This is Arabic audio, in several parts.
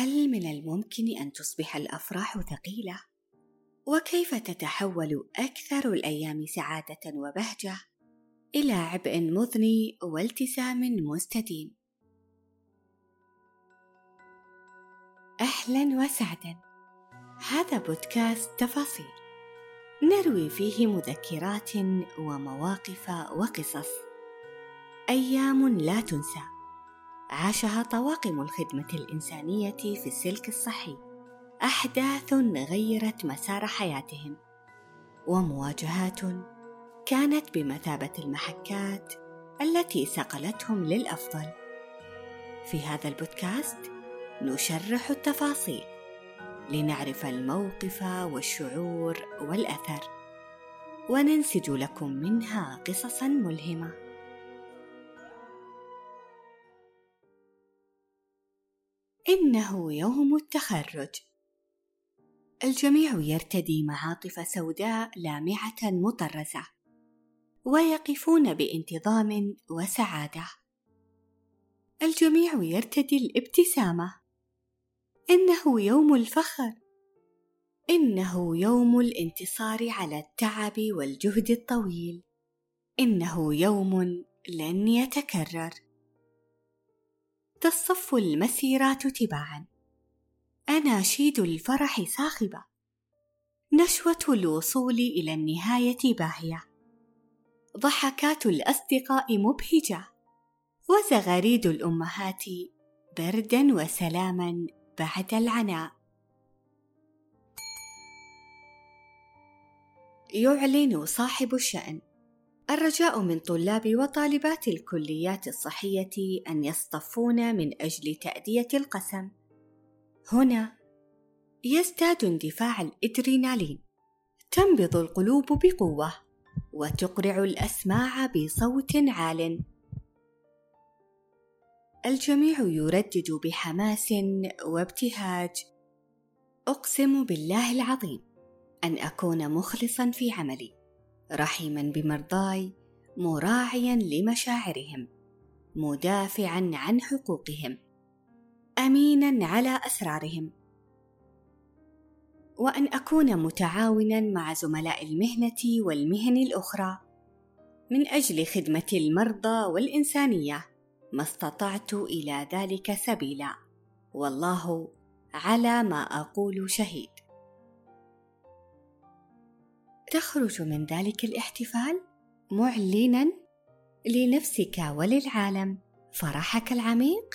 هل من الممكن أن تصبح الأفراح ثقيلة؟ وكيف تتحول أكثر الأيام سعادة وبهجة إلى عبء مضني والتزام مستديم؟ أهلا وسهلا هذا بودكاست تفاصيل. نروي فيه مذكرات ومواقف وقصص. أيام لا تنسى. عاشها طواقم الخدمة الإنسانية في السلك الصحي. أحداث غيرت مسار حياتهم. ومواجهات كانت بمثابة المحكات التي صقلتهم للأفضل. في هذا البودكاست نشرح التفاصيل لنعرف الموقف والشعور والأثر. وننسج لكم منها قصصا ملهمة. إنه يوم التخرج. الجميع يرتدي معاطف سوداء لامعة مطرزة ويقفون بانتظام وسعادة. الجميع يرتدي الابتسامة. إنه يوم الفخر. إنه يوم الانتصار على التعب والجهد الطويل. إنه يوم لن يتكرر. تصطف المسيرات تباعا. اناشيد الفرح صاخبة. نشوة الوصول إلى النهاية باهية. ضحكات الأصدقاء مبهجة. وزغاريد الأمهات بردا وسلاما بعد العناء. يعلن صاحب الشأن. الرجاء من طلاب وطالبات الكليات الصحية أن يصطفون من أجل تأدية القسم. هنا يزداد اندفاع الإدرينالين، تنبض القلوب بقوة، وتقرع الأسماع بصوت عال. الجميع يردد بحماس وابتهاج أقسم بالله العظيم أن أكون مخلصا في عملي رحيما بمرضاي مراعيا لمشاعرهم مدافعا عن حقوقهم امينا على أسرارهم. وأن أكون متعاونا مع زملاء المهنة والمهن الأخرى. من أجل خدمة المرضى والإنسانية ما استطعت إلى ذلك سبيلا. والله على ما أقول شهيد. تخرج من ذلك الاحتفال معلنا لنفسك وللعالم فرحك العميق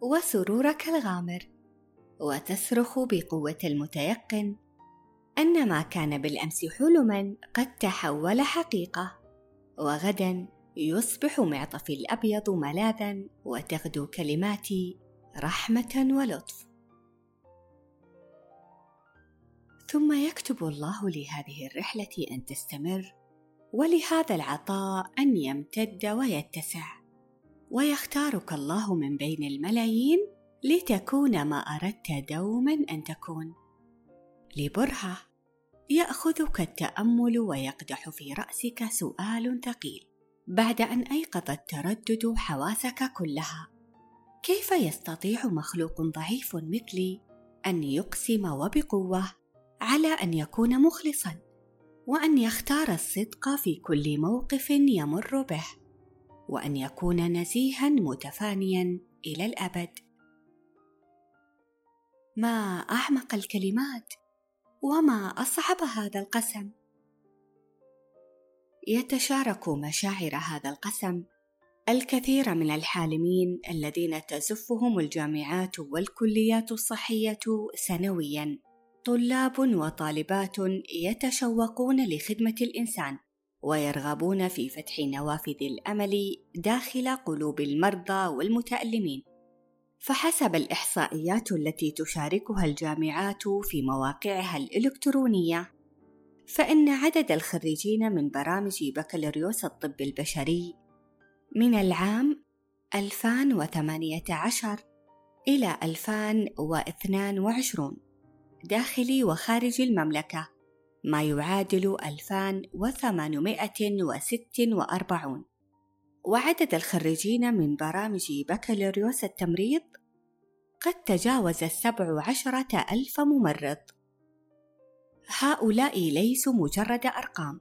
وسرورك الغامر وتصرخ بقوة المتيقن. أن ما كان بالأمس حلما قد تحول حقيقة وغدا يصبح معطفي الأبيض ملاذا وتغدو كلماتي رحمة ولطف. ثم يكتب الله لهذه الرحلة أن تستمر ولهذا العطاء أن يمتد ويتسع. ويختارك الله من بين الملايين لتكون ما أردت دوما أن تكون. لبرهة يأخذك التأمل ويقدح في رأسك سؤال ثقيل بعد أن أيقظ التردد حواسك كلها. كيف يستطيع مخلوق ضعيف مثلي أن يقسم وبقوة على أن يكون مخلصا وأن يختار الصدق في كل موقف يمر به وأن يكون نزيها متفانيا إلى الأبد. ما أعمق الكلمات وما أصعب هذا القسم. يتشارك مشاعر هذا القسم الكثير من الحالمين الذين تزفهم الجامعات والكليات الصحية سنويا. طلاب وطالبات يتشوقون لخدمة الإنسان ويرغبون في فتح نوافذ الأمل داخل قلوب المرضى والمتألمين. فحسب الإحصائيات التي تشاركها الجامعات في مواقعها الإلكترونية فإن عدد الخريجين من برامج بكالوريوس الطب البشري من العام 2018 إلى 2022 داخل وخارج المملكة. ما يعادل 2846 وعدد الخريجين من برامج بكالوريوس التمريض. قد تجاوز السبع عشرة ألف ممرض. هؤلاء ليسوا مجرد أرقام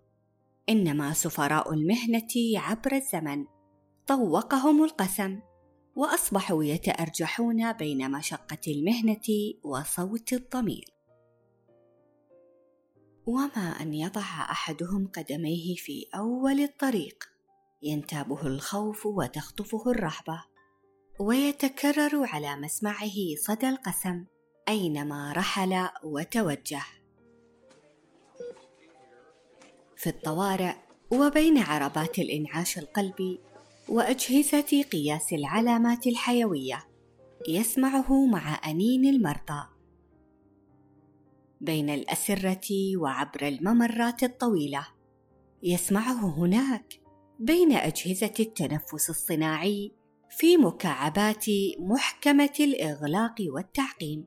إنما سفراء المهنة عبر الزمن. طوقهم القسم وأصبحوا يتأرجحون بين مشقة المهنة وصوت الضمير. وما أن يضع أحدهم قدميه في أول الطريق. ينتابه الخوف وتخطفه الرهبة ويتكرر على مسمعه صدى القسم أينما رحل وتوجه. في الطوارئ وبين عربات الإنعاش القلبي وأجهزة قياس العلامات الحيوية يسمعه مع أنين المرضى. بين الأسرة وعبر الممرات الطويلة. يسمعه هناك بين أجهزة التنفس الصناعي في مكعبات محكمة الإغلاق والتعقيم.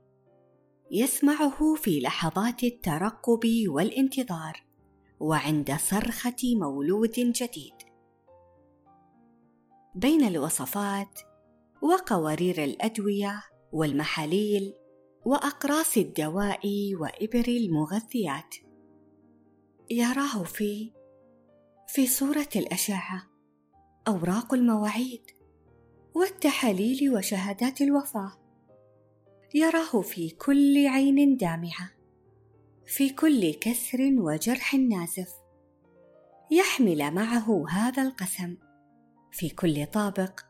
يسمعه في لحظات الترقب والانتظار وعند صرخة مولود جديد. بين الوصفات وقوارير الأدوية والمحاليل وأقراص الدواء وإبر المغذيات. يراه في في صورة الأشعة أوراق المواعيد والتحاليل وشهادات الوفاة. يراه في كل عين دامعة في كل كسر وجرح نازف. يحمل معه هذا القسم في كل طابق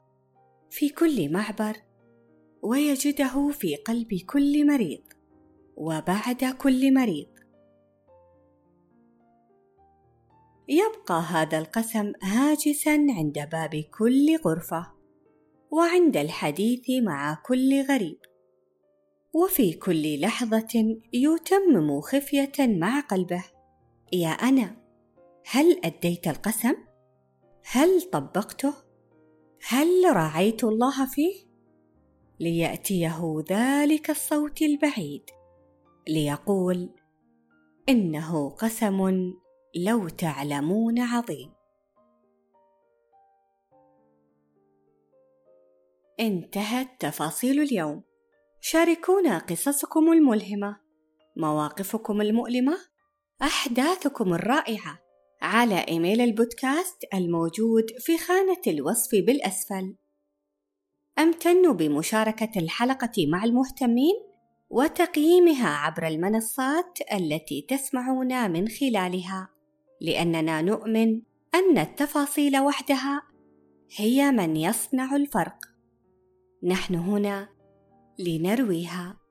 في كل معبر ويجده في قلب كل مريض وبعد كل مريض. يبقى هذا القسم هاجسا عند باب كل غرفة وعند الحديث مع كل غريب. وفي كل لحظة يتمم خفية مع قلبه. يا أنا هل أديت القسم؟ هل طبقته؟ هل راعيت الله فيه؟ ليأتيه ذلك الصوت البعيد ليقول إنه قسم لو تعلمون عظيم. انتهت تفاصيل اليوم. شاركونا قصصكم الملهمة مواقفكم المؤلمة أحداثكم الرائعة على إيميل البودكاست الموجود في خانة الوصف بالأسفل. أمتن بمشاركة الحلقة مع المهتمين وتقييمها عبر المنصات التي تسمعون من خلالها لأننا نؤمن أن التفاصيل وحدها هي من يصنع الفرق. نحن هنا لنرويها.